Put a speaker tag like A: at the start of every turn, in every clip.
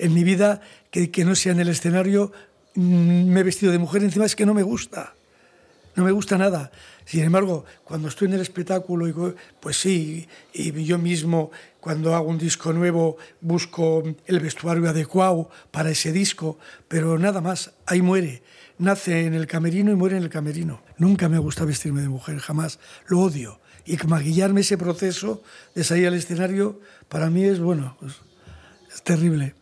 A: en mi vida que, que no sea en el escenario mm, me he vestido de mujer, encima es que no me gusta. No me gusta nada. Sin embargo, cuando estoy en el espectáculo, pues sí, y yo mismo cuando hago un disco nuevo busco el vestuario adecuado para ese disco, pero nada más, ahí muere. Nace en el camerino y muere en el camerino. Nunca me gusta vestirme de mujer, jamás. Lo odio. Y maquillarme ese proceso de salir al escenario, para mí es, bueno, pues, es terrible.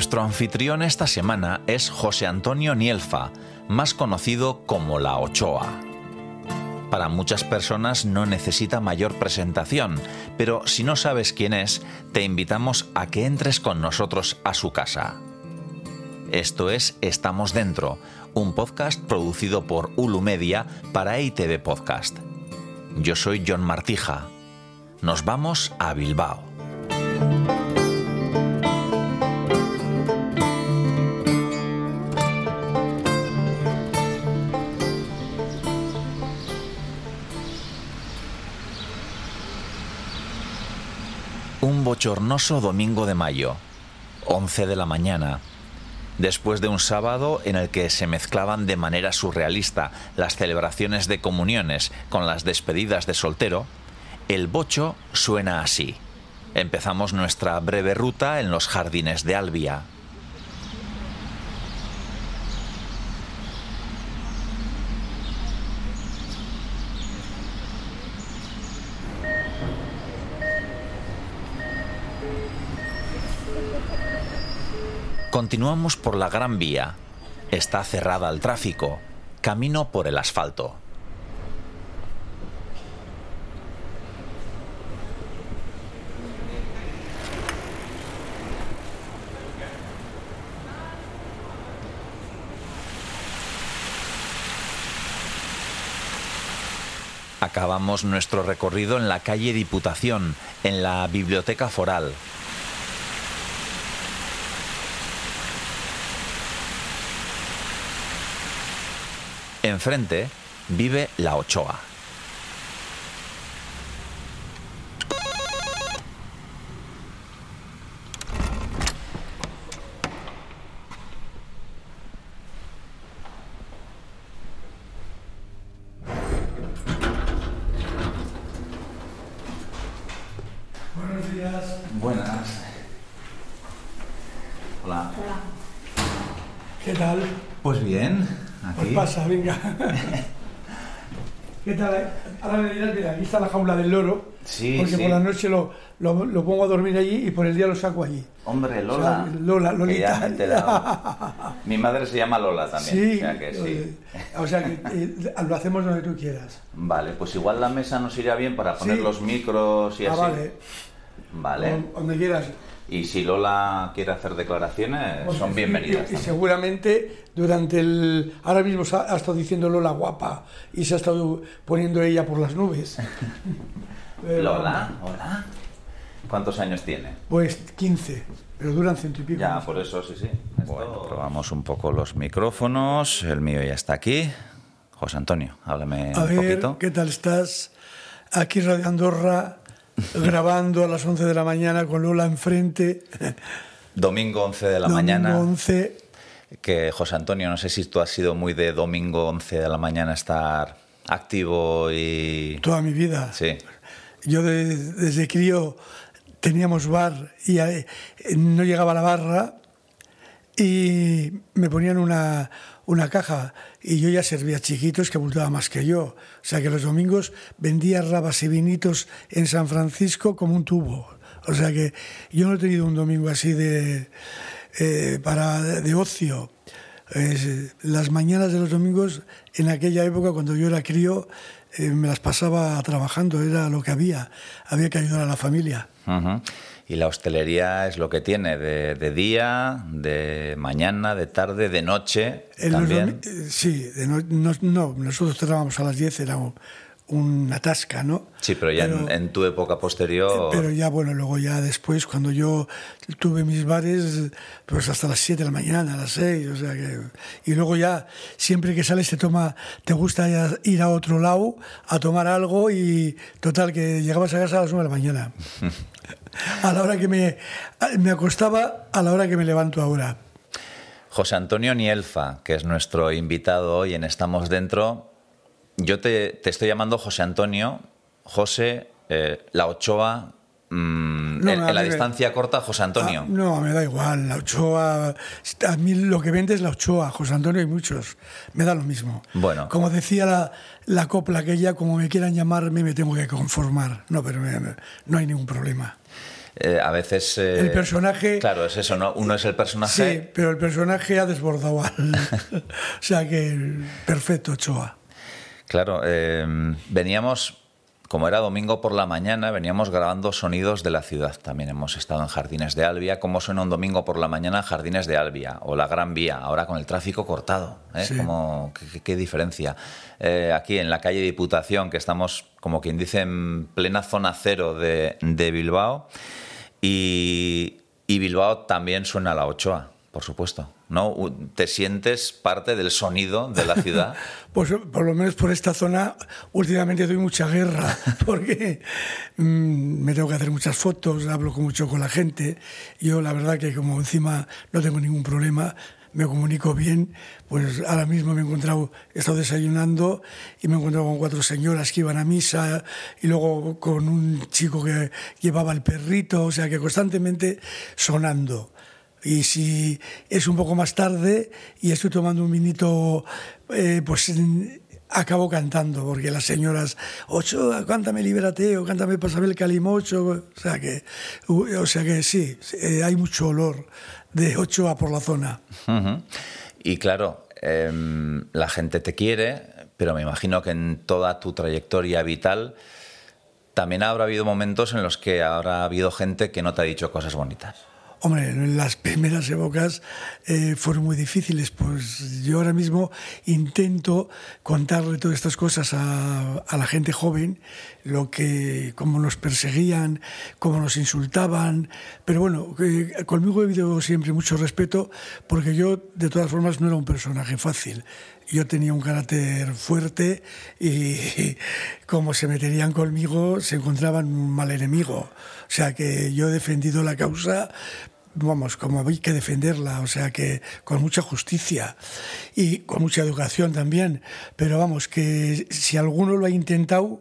B: Nuestro anfitrión esta semana es José Antonio Nielfa, más conocido como La Ochoa. Para muchas personas no necesita mayor presentación, pero si no sabes quién es, te invitamos a que entres con nosotros a su casa. Esto es Estamos Dentro, un podcast producido por Ulu Media para ITV Podcast. Yo soy John Martija. Nos vamos a Bilbao. Bochornoso domingo de mayo, 11 de la mañana, después de un sábado en el que se mezclaban de manera surrealista las celebraciones de comuniones con las despedidas de soltero, el bocho suena así. Empezamos nuestra breve ruta en los jardines de Albia. Continuamos por la Gran Vía. Está cerrada al tráfico. Camino por el asfalto. Acabamos nuestro recorrido en la calle Diputación, en la Biblioteca Foral, Enfrente vive la Ochoa.
A: Buenos días.
B: Buenas. Hola.
C: Hola.
A: ¿Qué tal?
B: Pues bien.
A: Pues pasa, venga. ¿Qué tal? Ahora me dirás, mira, aquí está la jaula del loro.
B: Sí,
A: porque por la noche lo, lo, pongo a dormir allí y por el día lo saco allí.
B: Hombre, Lola.
A: Lola, Lolita.
B: Mi madre se llama Lola también.
A: Sí,
B: o sea que sí.
A: O sea que eh, lo hacemos donde tú quieras.
B: Vale, pues igual la mesa nos irá bien para poner los micros y
A: ah,
B: así.
A: Vale.
B: Vale.
A: Donde quieras.
B: Y si Lola quiere hacer declaraciones, pues son bienvenidas.
A: Y, seguramente durante el... Ahora mismo ha, estado diciendo Lola guapa y se ha estado poniendo ella por las nubes.
B: Lola, hola. ¿Cuántos años tiene?
A: Pues 15, pero duran ciento y pico.
B: Ya, por eso sí, sí. Bueno, probamos un poco los micrófonos. El mío ya está aquí. José Antonio, háblame
A: a
B: un
A: ver,
B: poquito.
A: ¿Qué tal estás? Aquí Radio Andorra grabando a las 11 de la mañana con Lola enfrente.
B: Domingo 11 de la
A: domingo
B: mañana.
A: 11.
B: Que José Antonio, no sé si tú has sido muy de domingo 11 de la mañana estar activo y...
A: Toda mi vida.
B: Sí.
A: Yo desde crío teníamos bar y eh, no llegaba la barra y me ponían una, una caja y yo ya servía chiquitos que abultaba más que yo. O sea que los domingos vendía rabas y vinitos en San Francisco como un tubo. O sea que yo no he tenido un domingo así de, eh, para, de ocio. las mañanas de los domingos, en aquella época, cuando yo era crío, eh, me las pasaba trabajando, era lo que había. Había que ayudar a la familia.
B: Y la hostelería es lo que tiene, de, día, de mañana, de tarde, de noche. también.
A: sí, no, nosotros cerrábamos a las 10, era una tasca, ¿no?
B: Sí, pero ya en, tu época posterior...
A: Pero ya, bueno, luego ya después, cuando yo tuve mis bares, pues hasta las 7 de la mañana, a las 6, o sea que... Y luego ya, siempre que sales te toma, te gusta ir a otro lado a tomar algo y total, que llegabas a casa a las 9 de la mañana. a la hora que me, me acostaba, a la hora que me levanto ahora.
B: José Antonio Nielfa, que es nuestro invitado hoy en Estamos Dentro, yo te, estoy llamando José Antonio, José, eh, La Ochoa, mm, en, la distancia corta, José Antonio.
A: Ah, no, me da igual. La Ochoa. A mí lo que vende es la Ochoa. José Antonio hay muchos. Me da lo mismo.
B: Bueno.
A: Como decía la, la copla que ya, como me quieran llamarme, me tengo que conformar. No, pero no hay ningún problema.
B: Eh, a veces...
A: Eh, el personaje...
B: Claro, es eso, ¿no? Uno es el personaje...
A: Sí, pero el personaje ha desbordado al... o sea que perfecto, Ochoa.
B: Claro, em, veníamos, como era domingo por la mañana, veníamos grabando sonidos de la ciudad. También hemos estado en Jardines de Albia. ¿Cómo suena un domingo por la mañana Jardines de Albia? O la Gran Vía, ahora con el tráfico cortado. ¿eh? qué, diferencia? Eh, aquí en la calle Diputación, que estamos, como quien dice, en plena zona cero de, Bilbao. Y, y Bilbao también suena a la Ochoa, por supuesto. ¿no? ¿Te sientes parte del sonido de la ciudad?
A: pues por lo menos por esta zona últimamente doy mucha guerra, porque mm, me tengo que hacer muchas fotos, hablo mucho con la gente. Yo la verdad que como encima no tengo ningún problema, me comunico bien, pues ahora mismo me he encontrado, he estado desayunando y me he encontrado con cuatro señoras que iban a misa y luego con un chico que llevaba el perrito, o sea que constantemente sonando. Y si es un poco más tarde y estoy tomando un minito, eh, pues acabo cantando, porque las señoras, ocho, cántame Libérate o cántame Pásame el Calimocho, o sea que, o sea que sí, eh, hay mucho olor de a por la zona.
B: Y claro, em, la gente te quiere, pero me imagino que en toda tu trayectoria vital también habrá habido momentos en los que habrá habido gente que no te ha dicho cosas bonitas.
A: Hombre, las primeras épocas eh, fueron muy difíciles, pues yo ahora mismo intento contarle todas estas cosas a, la gente joven, lo que, cómo nos perseguían, cómo nos insultaban, pero bueno, conmigo he habido siempre mucho respeto porque yo de todas formas no era un personaje fácil. Yo tenía un carácter fuerte y como se meterían conmigo se encontraban un mal enemigo. O sea que yo he defendido la causa, vamos, como hay que defenderla, o sea que con mucha justicia y con mucha educación también. Pero vamos, que si alguno lo ha intentado,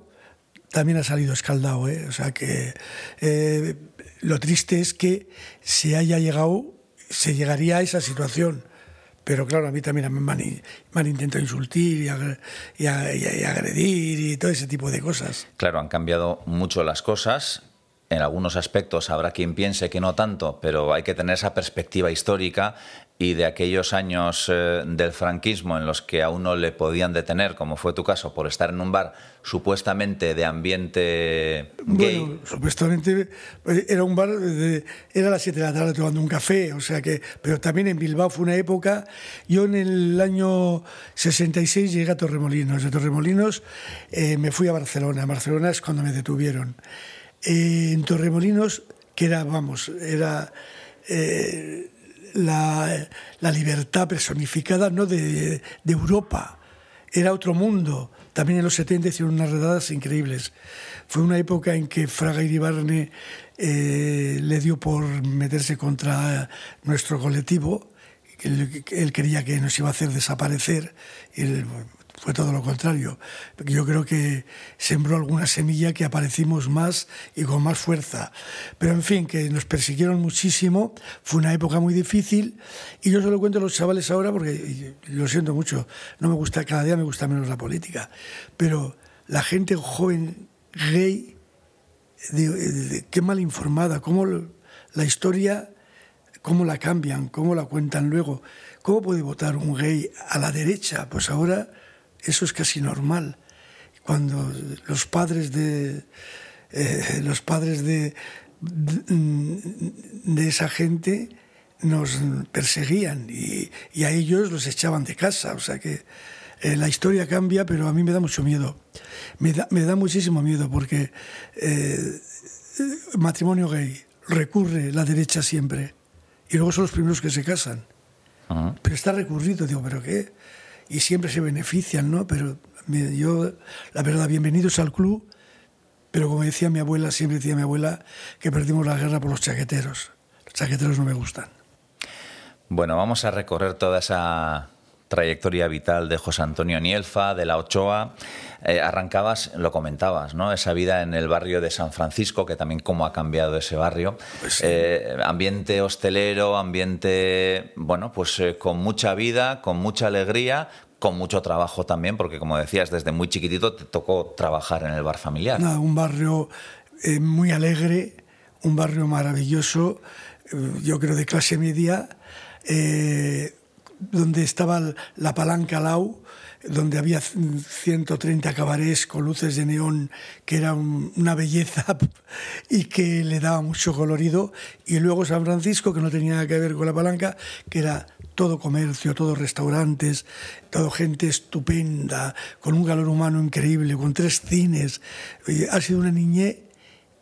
A: también ha salido escaldado. ¿eh? O sea que eh, lo triste es que se haya llegado, se llegaría a esa situación. Pero claro, a mí también me han, intentado insultar y, agredir y todo ese tipo de cosas.
B: Claro, han cambiado mucho las cosas en algunos aspectos habrá quien piense que no tanto, pero hay que tener esa perspectiva histórica y de aquellos años eh, del franquismo en los que a uno le podían detener, como fue tu caso, por estar en un bar supuestamente de ambiente gay.
A: Bueno, supuestamente eh, era un bar, de, era las 7 de la tarde tomando un café, o sea que, pero también en Bilbao fue una época, yo en el año 66 llegué a Torremolinos, de Torremolinos eh, me fui a Barcelona, Barcelona es cuando me detuvieron. Eh, en Torremolinos, que era, vamos, era eh, la, libertad personificada no de, Europa, era otro mundo. También en los 70 hicieron unas redadas increíbles. Fue una época en que Fraga Iribarne eh, le dio por meterse contra nuestro colectivo. Él, él, quería que nos iba a hacer desaparecer. Fue todo lo contrario. Yo creo que sembró alguna semilla que aparecimos más y con más fuerza. Pero en fin, que nos persiguieron muchísimo, fue una época muy difícil y yo se lo cuento a los chavales ahora porque lo siento mucho, no me gusta, cada día me gusta menos la política, pero la gente joven gay, qué mal informada, cómo la historia, cómo la cambian, cómo la cuentan luego. ¿Cómo puede votar un gay a la derecha? Pues ahora eso es casi normal. Cuando los padres de, eh, los padres de, de, esa gente nos perseguían y, a ellos los echaban de casa. O sea que eh, la historia cambia, pero a mí me da mucho miedo. Me da, me da muchísimo miedo porque eh, matrimonio gay recurre la derecha siempre y luego son los primeros que se casan. Pero está recurrido, digo, ¿pero qué? Y siempre se benefician, ¿no? Pero yo, la verdad, bienvenidos al club, pero como decía mi abuela, siempre decía mi abuela, que perdimos la guerra por los chaqueteros. Los chaqueteros no me gustan.
B: Bueno, vamos a recorrer toda esa trayectoria vital de José Antonio Nielfa, de la Ochoa. Eh, arrancabas, lo comentabas, ¿no? Esa vida en el barrio de San Francisco, que también cómo ha cambiado ese barrio. Pues eh, ambiente hostelero, ambiente, bueno, pues eh, con mucha vida, con mucha alegría, con mucho trabajo también, porque como decías, desde muy chiquitito te tocó trabajar en el bar familiar.
A: un barrio muy alegre, un barrio maravilloso, yo creo de clase media donde estaba la palanca Lau, donde había 130 cabarets con luces de neón, que era una belleza y que le daba mucho colorido. Y luego San Francisco, que no tenía nada que ver con la palanca, que era todo comercio, todo restaurantes, todo gente estupenda, con un calor humano increíble, con tres cines. Ha sido una niñez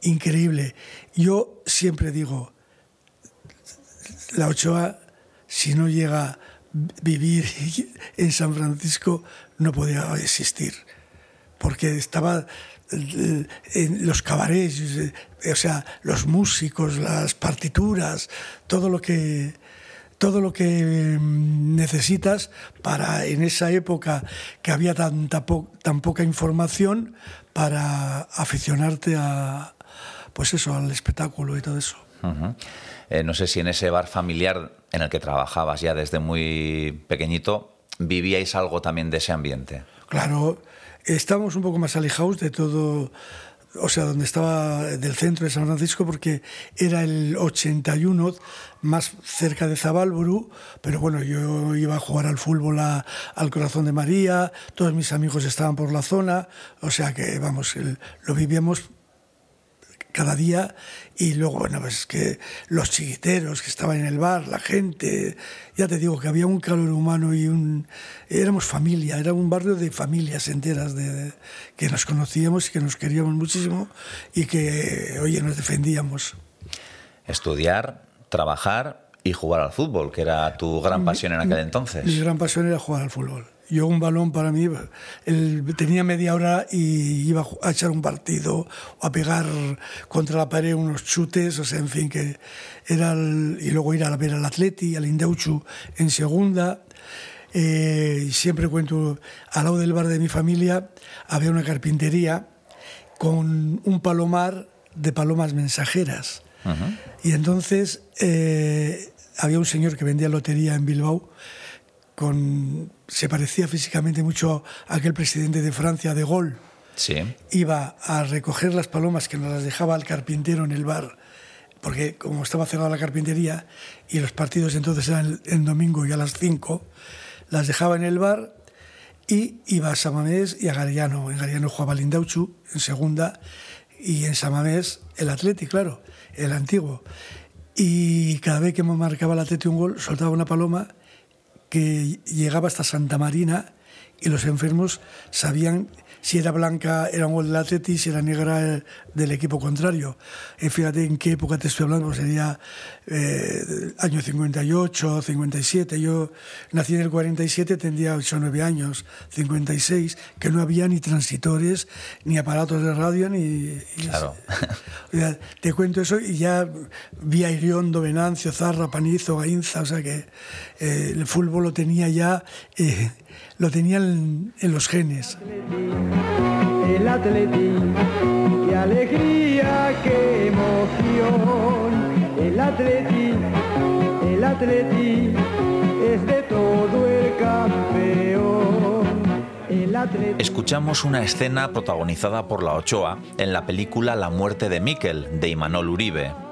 A: increíble. Yo siempre digo, la Ochoa, si no llega vivir en San Francisco no podía existir, porque estaba eh, en los cabarets, eh, o sea, los músicos, las partituras, todo lo que todo lo que mm, necesitas para en esa época que había tanta tan poca información para aficionarte a pues eso al espectáculo y todo eso.
B: Eh, no sé si en ese bar familiar en el que trabajabas ya desde muy pequeñito, vivíais algo también de ese ambiente.
A: Claro, estábamos un poco más alejados de todo, o sea, donde estaba del centro de San Francisco, porque era el 81, más cerca de Zabalburu, pero bueno, yo iba a jugar al fútbol al Corazón de María, todos mis amigos estaban por la zona, o sea que, vamos, lo vivíamos cada día y luego, bueno, pues que los chiquiteros que estaban en el bar, la gente, ya te digo que había un calor humano y un... Éramos familia, era un barrio de familias enteras de, que nos conocíamos y que nos queríamos muchísimo y que, oye, nos defendíamos.
B: Estudiar, trabajar y jugar al fútbol, que era tu gran pasión en aquel entonces.
A: Mi gran pasión era jugar al fútbol yo un balón para mí, tenía media hora y iba a echar un partido o a pegar contra la pared unos chutes, o sea, en fin, que era y luego ir a ver al Atleti, al Indeuchu en segunda. Eh, y siempre cuento, al lado del bar de mi familia había una carpintería con un palomar de palomas mensajeras. Y entonces eh, había un señor que vendía lotería en Bilbao con, se parecía físicamente mucho a aquel presidente de Francia, de Gaulle.
B: Sí.
A: Iba a recoger las palomas que nos las dejaba el carpintero en el bar, porque como estaba cerrada la carpintería y los partidos entonces eran el, domingo y a las 5, las dejaba en el bar y iba a Samamés y a Gariano. En Gariano jugaba Lindauchu en segunda y en Samamés el Atleti, claro, el antiguo. Y cada vez que me marcaba el Atleti un gol, soltaba una paloma que llegaba hasta Santa Marina y los enfermos sabían si era blanca era un gol del Atleti, si era negra del equipo contrario. Y fíjate en qué época te estoy hablando, sería eh, año 58, 57. Yo nací en el 47, tendría 8 o 9 años, 56, que no había ni transitores, ni aparatos de radio, ni...
B: Claro.
A: te cuento eso y ya vi a Iriondo, Venancio, Zarra, Panizo, Gainza, o sea que eh, el fútbol lo tenía ya... Eh, lo tenían en los genes. El atleti, qué alegría, qué emoción. El atleti, el atleti es de todo el campeón.
B: Escuchamos una escena protagonizada por la Ochoa en la película La muerte de Miquel, de Imanol Uribe.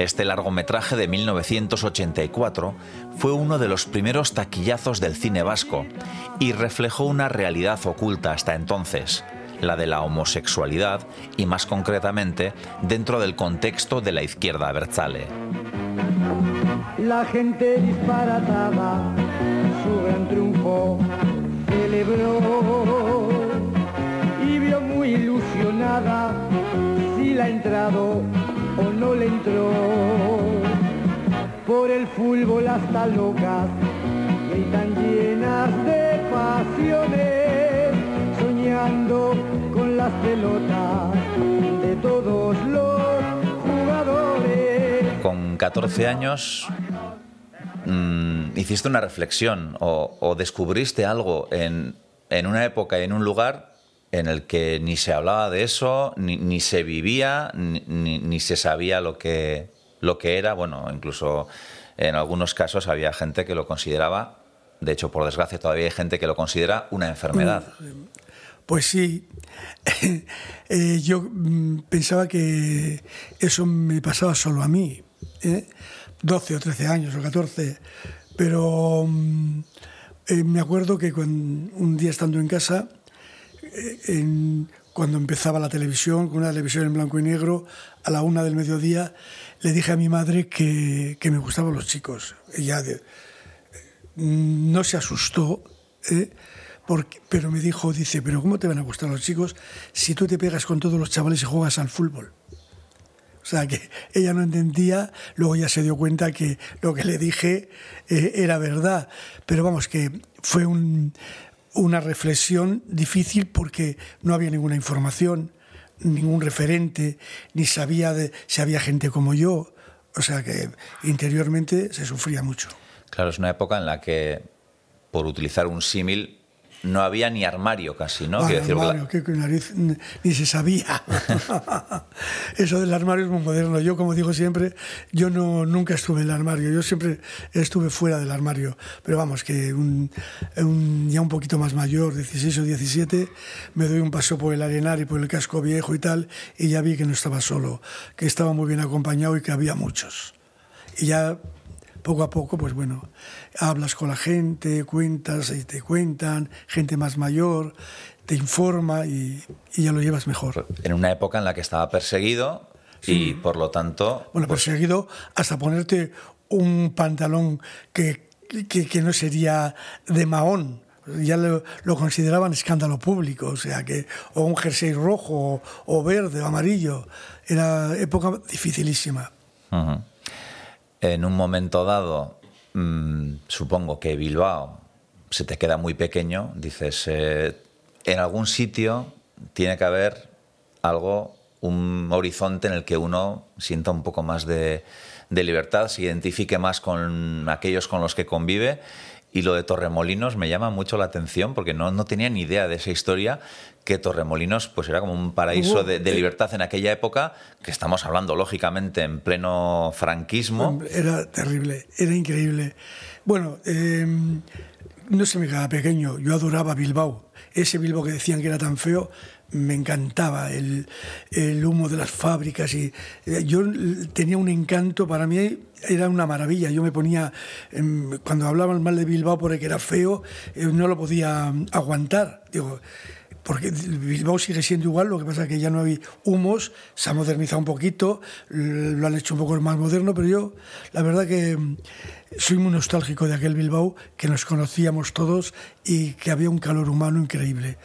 B: Este largometraje de 1984 fue uno de los primeros taquillazos del cine vasco y reflejó una realidad oculta hasta entonces, la de la homosexualidad y más concretamente dentro del contexto de la izquierda abertzale.
A: La gente disparatada su gran triunfo
C: celebró y vio muy ilusionada si la entrado no le entró. Por el fútbol hasta locas gritan llenas de pasiones, soñando con las pelotas de todos los jugadores.
B: Con 14 años mm, hiciste una reflexión o, o descubriste algo en, en, una época y en un lugar en el que ni se hablaba de eso, ni, ni se vivía, ni, ni, se sabía lo que, lo que era. Bueno, incluso en algunos casos había gente que lo consideraba, de hecho, por desgracia, todavía hay gente que lo considera una enfermedad.
A: Pues sí, eh, yo mm, pensaba que eso me pasaba solo a mí, ¿eh? 12 o 13 años o 14, pero mm, eh, me acuerdo que cuando, un día estando en casa, en, cuando empezaba la televisión, con una televisión en blanco y negro, a la una del mediodía, le dije a mi madre que, que me gustaban los chicos. Ella de, no se asustó, ¿eh? Porque, pero me dijo, dice, pero ¿cómo te van a gustar los chicos si tú te pegas con todos los chavales y juegas al fútbol? O sea, que ella no entendía, luego ya se dio cuenta que lo que le dije eh, era verdad. Pero vamos, que fue un, una reflexión difícil porque no había ninguna información, ningún referente, ni sabía de, si había gente como yo. O sea que interiormente se sufría mucho.
B: Claro, es una época en la que, por utilizar un símil, no había ni armario casi, ¿no? Quiero decir,
A: armario, qué nariz, ni se sabía. Eso del armario es muy moderno. Yo, como digo siempre, yo no, nunca estuve en el armario, yo siempre estuve fuera del armario. Pero vamos, que un, un, ya un poquito más mayor, 16 o 17, me doy un paso por el arenar y por el casco viejo y tal, y ya vi que no estaba solo, que estaba muy bien acompañado y que había muchos. Y ya poco a poco, pues bueno, hablas con la gente, cuentas y te cuentan, gente más mayor, te informa y, y ya lo llevas mejor.
B: En una época en la que estaba perseguido sí. y por lo tanto...
A: Bueno,
B: pues...
A: perseguido hasta ponerte un pantalón que, que, que no sería de mahón ya lo, lo, consideraban escándalo público, o sea que, o un jersey rojo, o, o verde, o amarillo, era época dificilísima.
B: Uh -huh en un momento dado, mmm, supongo que Bilbao se te queda muy pequeño, dices, eh, en algún sitio tiene que haber algo, un horizonte en el que uno sienta un poco más de, de libertad, se identifique más con aquellos con los que convive. Y lo de Torremolinos me llama mucho la atención porque no, no tenía ni idea de esa historia que Torremolinos pues era como un paraíso de, de, libertad en aquella época, que estamos hablando lógicamente en pleno franquismo.
A: Era terrible, era increíble. Bueno, eh, no se me quedaba pequeño, yo adoraba Bilbao. Ese Bilbao que decían que era tan feo, me encantaba el, el humo de las fábricas y eh, yo tenía un encanto para mí era una maravilla yo me ponía cuando hablaban mal de Bilbao porque era feo eh, no lo podía aguantar digo porque Bilbao sigue siendo igual, lo que pasa es que ya no hay humos, se ha modernizado un poquito, lo han hecho un poco más moderno, pero yo la verdad que soy muy nostálgico de aquel Bilbao que nos conocíamos todos y que había un calor humano increíble.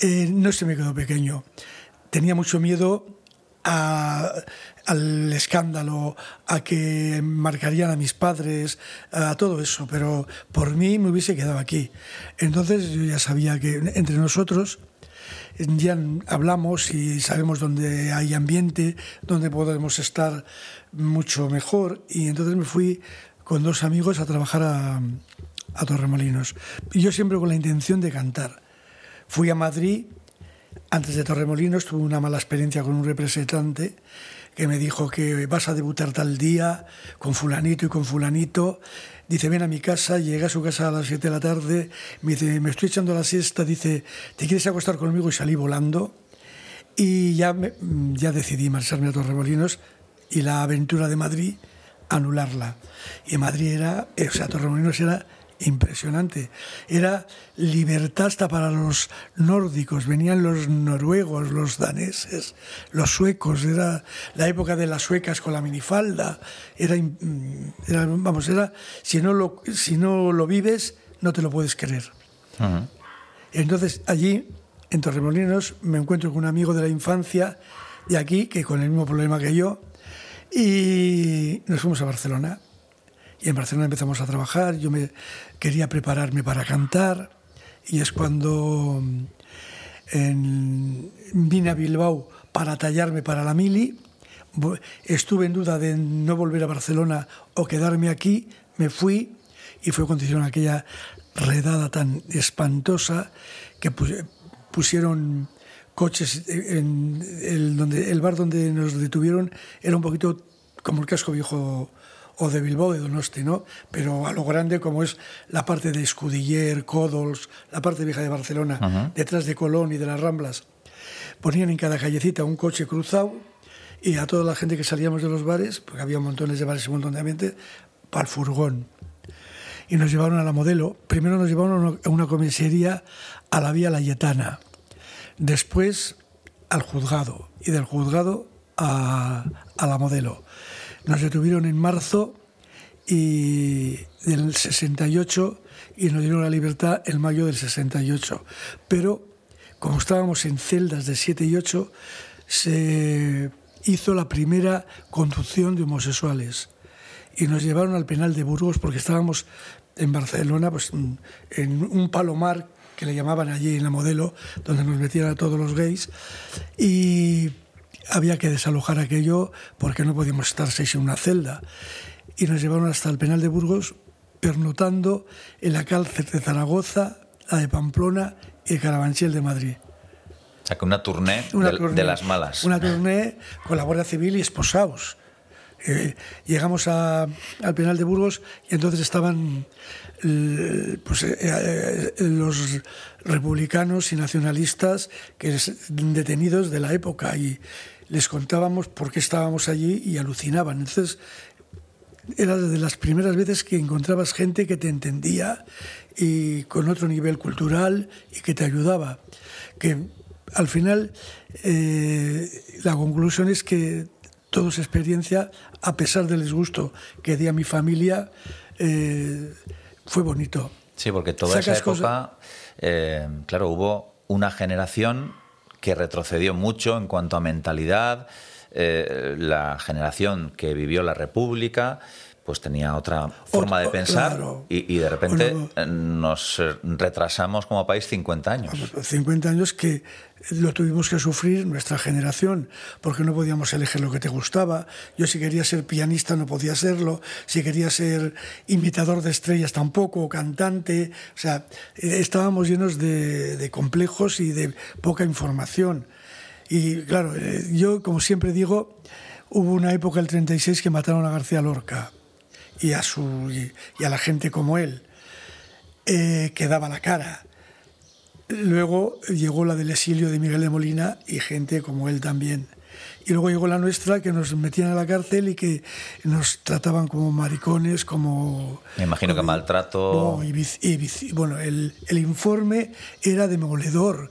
A: Eh, no se me quedó pequeño. Tenía mucho miedo al escándalo, a que marcarían a mis padres, a todo eso, pero por mí me hubiese quedado aquí. Entonces yo ya sabía que entre nosotros ya hablamos y sabemos dónde hay ambiente, dónde podemos estar mucho mejor y entonces me fui con dos amigos a trabajar a, a Torremolinos. Y yo siempre con la intención de cantar. Fui a Madrid, antes de Torremolinos tuve una mala experiencia con un representante que me dijo que vas a debutar tal día con fulanito y con fulanito. Dice, ven a mi casa, llegué a su casa a las 7 de la tarde, me dice, me estoy echando la siesta, dice, ¿te quieres acostar conmigo? Y salí volando. Y ya, ya decidí marcharme a Torremolinos y la aventura de Madrid anularla. Y Madrid era, o sea, Torremolinos era impresionante. Era libertad hasta para los nórdicos, venían los noruegos, los daneses, los suecos, era la época de las suecas con la minifalda, era, era vamos, era, si no, lo, si no lo vives, no te lo puedes creer. Uh -huh. Entonces allí, en Torremolinos, me encuentro con un amigo de la infancia de aquí, que con el mismo problema que yo, y nos fuimos a Barcelona. Y en Barcelona empezamos a trabajar, yo me quería prepararme para cantar, y es cuando en, vine a Bilbao para tallarme para la mili, estuve en duda de no volver a Barcelona o quedarme aquí, me fui y fue cuando hicieron aquella redada tan espantosa que pusieron coches en donde, el bar donde nos detuvieron era un poquito como el casco viejo o de Bilbao de Donosti, ¿no? Pero a lo grande como es la parte de Escudiller, Codols, la parte vieja de Barcelona, detrás de Colón y de las Ramblas. Ponían en cada callecita un coche cruzado y a toda la gente que salíamos de los bares, porque había montones de bares y un montón de ambiente, para el furgón. Y nos llevaron a la modelo. Primero nos llevaron a una comisaría a la vía Layetana. Después al juzgado. Y del juzgado a, a la modelo. Nos detuvieron en marzo y del 68 y nos dieron la libertad en mayo del 68. Pero como estábamos en celdas de 7 y 8, se hizo la primera conducción de homosexuales y nos llevaron al penal de Burgos porque estábamos en Barcelona, pues en un palomar que le llamaban allí en la modelo, donde nos metían a todos los gays y había que desalojar aquello porque no podíamos estar seis en una celda. Y nos llevaron hasta el penal de Burgos, pernotando en la cárcel de Zaragoza, la de Pamplona y el Carabanchel de Madrid.
B: O sea, que una tournée, de, las malas.
A: Una tournée con la Guardia Civil y esposados. Eh, llegamos al penal de Burgos y entonces estaban pues, eh, eh, los republicanos y nacionalistas que detenidos de la época y les contábamos por qué estábamos allí y alucinaban. Entonces, era de las primeras veces que encontrabas gente que te entendía y con otro nivel cultural y que te ayudaba. Que al final eh, la conclusión es que toda esa experiencia, a pesar del disgusto que di a mi familia, eh, fue bonito.
B: Sí, porque toda esa época, eh, claro, hubo una generación que retrocedió mucho en cuanto a mentalidad. Eh, la generación que vivió la República pues tenía otra forma de pensar y, de repente nos retrasamos como país 50 años.
A: 50 años que lo tuvimos que sufrir nuestra generación, porque no podíamos elegir lo que te gustaba. Yo si quería ser pianista no podía serlo, si quería ser imitador de estrellas tampoco, cantante, o sea, estábamos llenos de, de complejos y de poca información. Y claro, eh, yo como siempre digo, hubo una época, el 36, que mataron a García Lorca y a, su, y, a la gente como él, eh, que daba la cara. Luego llegó la del exilio de Miguel de Molina y gente como él también. Y luego llegó la nuestra, que nos metían a la cárcel y que nos trataban como maricones, como...
B: Me imagino que maltrato...
A: y, bueno, el, el, informe era demoledor,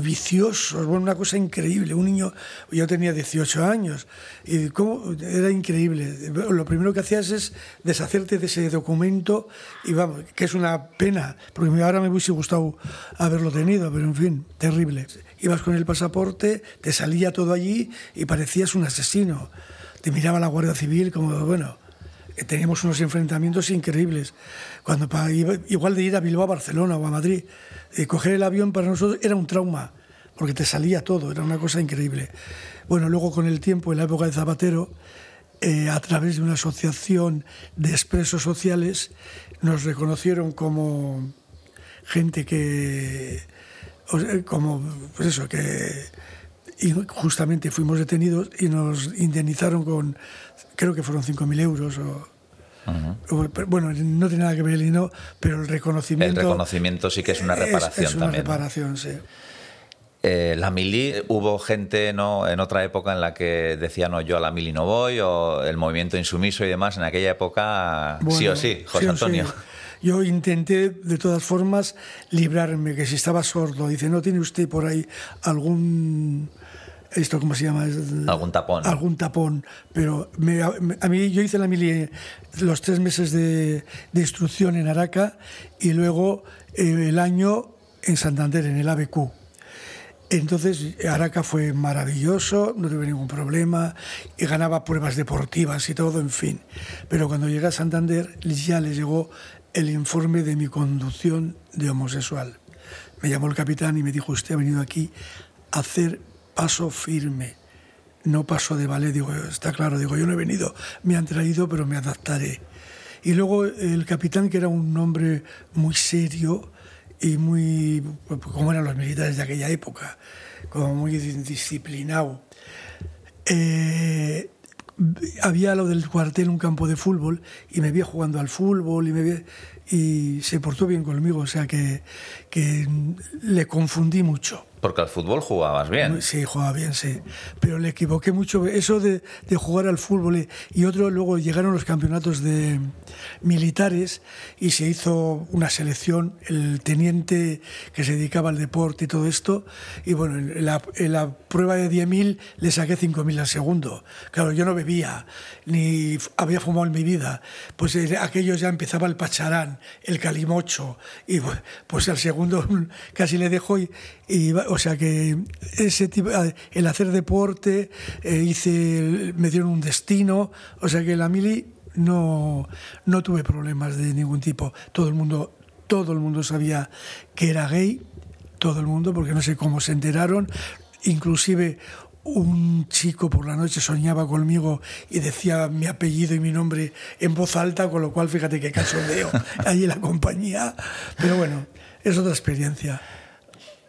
A: vicioso, bueno, una cosa increíble. Un niño, yo tenía 18 años, y cómo, era increíble. Lo primero que hacías es deshacerte de ese documento, y vamos, que es una pena, porque ahora me hubiese gustado haberlo tenido, pero en fin, terrible ibas con el pasaporte, te salía todo allí y parecías un asesino. Te miraba la Guardia Civil como, bueno, teníamos unos enfrentamientos increíbles. Cuando igual de ir a Bilbao, a Barcelona o a Madrid, eh, coger el avión para nosotros era un trauma, porque te salía todo, era una cosa increíble. Bueno, luego con el tiempo, en la época de Zapatero, eh, a través de una asociación de expresos sociales, nos reconocieron como gente que como, pues eso, que justamente fuimos detenidos y nos indemnizaron con, creo que fueron 5.000 euros o, Bueno, no tiene nada que ver el no, pero el reconocimiento...
B: El reconocimiento sí que es una reparación
A: es, una reparación, sí.
B: Eh, la mili, hubo gente ¿no? en otra época en la que decía no, yo a la mili no voy, o el movimiento insumiso y demás, en aquella época sí o sí, José Antonio.
A: Yo intenté de todas formas librarme, que si estaba sordo, dice, ¿no tiene usted por ahí algún... ¿Esto cómo se llama?
B: Algún tapón.
A: Algún tapón. Pero a mí yo hice la mili los tres meses de, instrucción en Araca y luego eh, el año en Santander, en el ABQ. Entonces Araca fue maravilloso, no tuve ningún problema, y ganaba pruebas deportivas y todo, en fin. Pero cuando llegué a Santander ya le llegó el informe de mi conducción de homosexual. Me llamó el capitán y me dijo, usted ha venido aquí a hacer paso firme, no paso de ballet. Digo, está claro, digo, yo no he venido, me han traído, pero me adaptaré. Y luego el capitán, que era un hombre muy serio, y muy, como eran los militares de aquella época, como muy disciplinado. Eh, había lo del cuartel, un campo de fútbol, y me vi jugando al fútbol y, me y se portó bien conmigo, o sea que, que le confundí mucho.
B: Porque al fútbol jugabas bien.
A: Sí, jugaba bien, sí. Pero le equivoqué mucho. Eso de, de jugar al fútbol y otro, luego llegaron los campeonatos de militares y se hizo una selección, el teniente que se dedicaba al deporte y todo esto. Y bueno, en la, en la prueba de 10.000 le saqué 5.000 al segundo. Claro, yo no bebía, ni había fumado en mi vida. Pues eh, aquello ya empezaba el pacharán, el calimocho. Y pues al segundo casi le dejo y, y o sea que ese tipo, el hacer deporte, eh, hice, me dieron un destino, o sea que la mili no, no tuve problemas de ningún tipo. Todo el mundo, todo el mundo sabía que era gay, todo el mundo, porque no sé cómo se enteraron. Inclusive un chico por la noche soñaba conmigo y decía mi apellido y mi nombre en voz alta, con lo cual fíjate qué cachondeo ahí en la compañía. Pero bueno, es otra experiencia.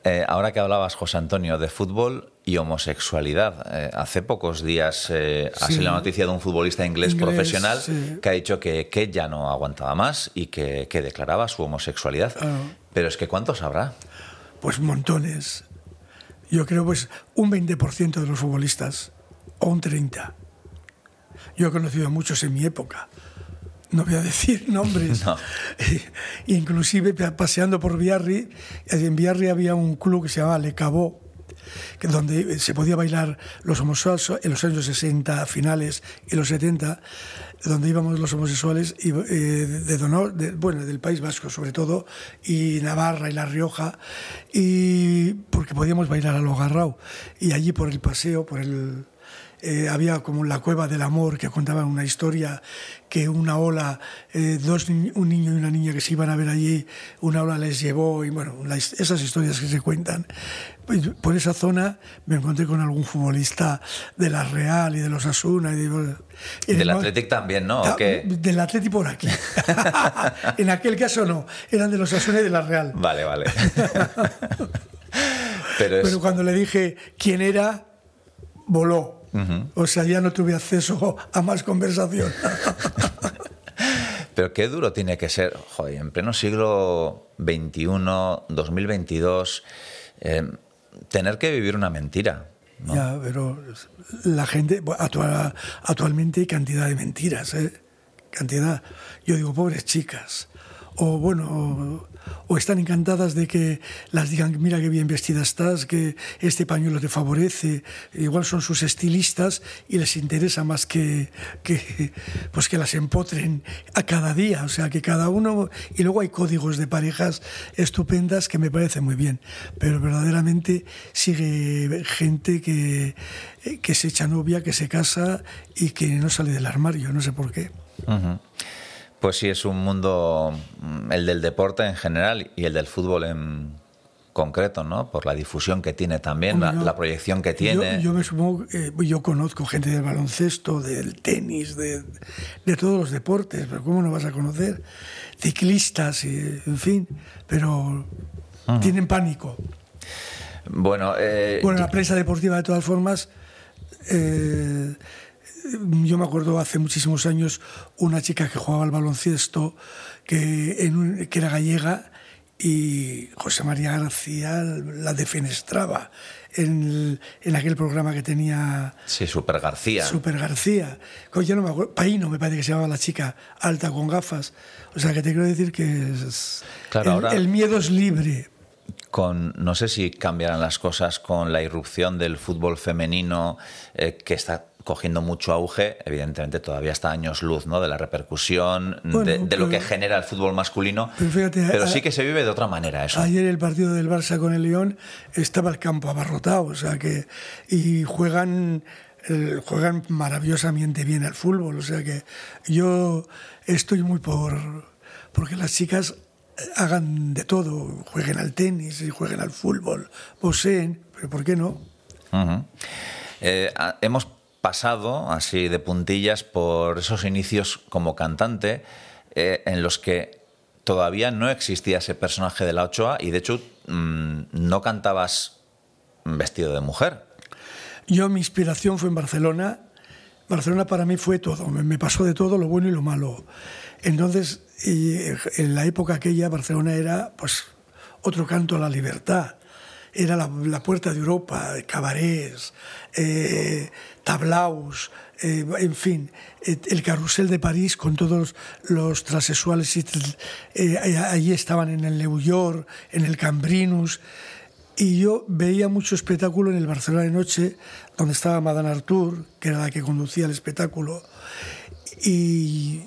B: Eh, ahora que hablabas, José Antonio, de fútbol y homosexualidad, eh, hace pocos días eh, ha sido la noticia de un futbolista inglés, profesional que ha dicho que, que, ya no aguantaba más y que, que declaraba su homosexualidad. Ah. Pero es que ¿cuántos habrá?
A: Pues montones. Yo creo pues un 20% de los futbolistas o un 30%. Yo he conocido a muchos en mi época no voy a decir nombres, inclusive paseando por Biarri, en Biarri había un club que se llamaba Le que donde se podía bailar los homosexuales en los años 60 finales y los 70, donde íbamos los homosexuales y, eh, de, Donor, bueno, del País Vasco sobre todo, y Navarra y La Rioja, y porque podíamos bailar a lo agarrado. Y allí por el paseo, por el eh, había como la cueva del amor que contaba una historia que una ola, eh, dos, un niño y una niña que se iban a ver allí, una ola les llevó y bueno, esas historias que se cuentan. Por esa zona me encontré con algún futbolista de la Real y de los Asuna. Y,
B: y del Athletic también, ¿no?
A: Del Athletic por aquí. en aquel caso no, eran de los Asuna y de la Real.
B: Vale, vale.
A: Pero, Pero cuando le dije quién era, voló. O sea, ya no tuve acceso a más conversación.
B: Pero qué duro tiene que ser, joder, en pleno siglo XXI, 2022, eh, tener que vivir una mentira.
A: Ya, pero la gente, actualmente hay cantidad de mentiras, ¿eh? Cantidad. Yo digo, pobres chicas. O bueno, o están encantadas de que las digan, mira qué bien vestida estás, que este pañuelo te favorece, igual son sus estilistas y les interesa más que, que, pues que las empotren a cada día, o sea que cada uno, y luego hay códigos de parejas estupendas que me parecen muy bien, pero verdaderamente sigue gente que, que se echa novia, que se casa y que no sale del armario, no sé por qué.
B: Pues sí, es un mundo, mm, el del deporte en general y el del fútbol en concreto, ¿no? Por la difusión que tiene también, la, proyección que tiene.
A: Yo, me supongo, eh, yo conozco gente del baloncesto, del tenis, de, todos los deportes, pero ¿cómo no vas a conocer? Ciclistas, y, en fin, pero tienen pánico.
B: Bueno, eh,
A: bueno, la prensa deportiva de todas formas... Eh, yo me acuerdo hace muchísimos años una chica que jugaba al baloncesto, que, que era gallega, y José María García la defenestraba en, en aquel programa que tenía.
B: Sí, Super García.
A: Super García. Ya no me acuerdo, Paino me parece que se llamaba la chica, alta con gafas. O sea que te quiero decir que claro, el, miedo es libre.
B: Con, no sé si cambiarán las cosas con la irrupción del fútbol femenino eh, que está cogiendo mucho auge, evidentemente todavía está años luz, ¿no? De la repercusión,
A: Bueno,
B: de, de lo que genera el fútbol masculino.
A: Pero fíjate,
B: pero
A: a-
B: sí que se vive de otra manera eso.
A: Ayer el partido del Barça con el León estaba el campo abarrotado, o sea que y juegan eh, juegan maravillosamente bien al fútbol, o sea que yo estoy muy por porque las chicas hagan de todo, jueguen al tenis y jueguen al fútbol, poseen, pero ¿por qué no?
B: Eh, hemos pasado así de puntillas por esos inicios como cantante eh, en los que todavía no existía ese personaje de la Ochoa y de hecho mm, no cantabas vestido de mujer.
A: Yo mi inspiración fue en Barcelona. Barcelona para mí fue todo, me, pasó de todo, lo bueno y lo malo. Entonces, y en la época aquella, Barcelona era pues otro canto a la libertad. Era la, la puerta de Europa, cabarets, eh, tablaos, eh, en fin, el carrusel de París con todos los transexuales. eh, allí estaban en el New en el Cambrinus. Y yo veía mucho espectáculo en el Barcelona de Noche, donde estaba Madame Artur, que era la que conducía el espectáculo. Y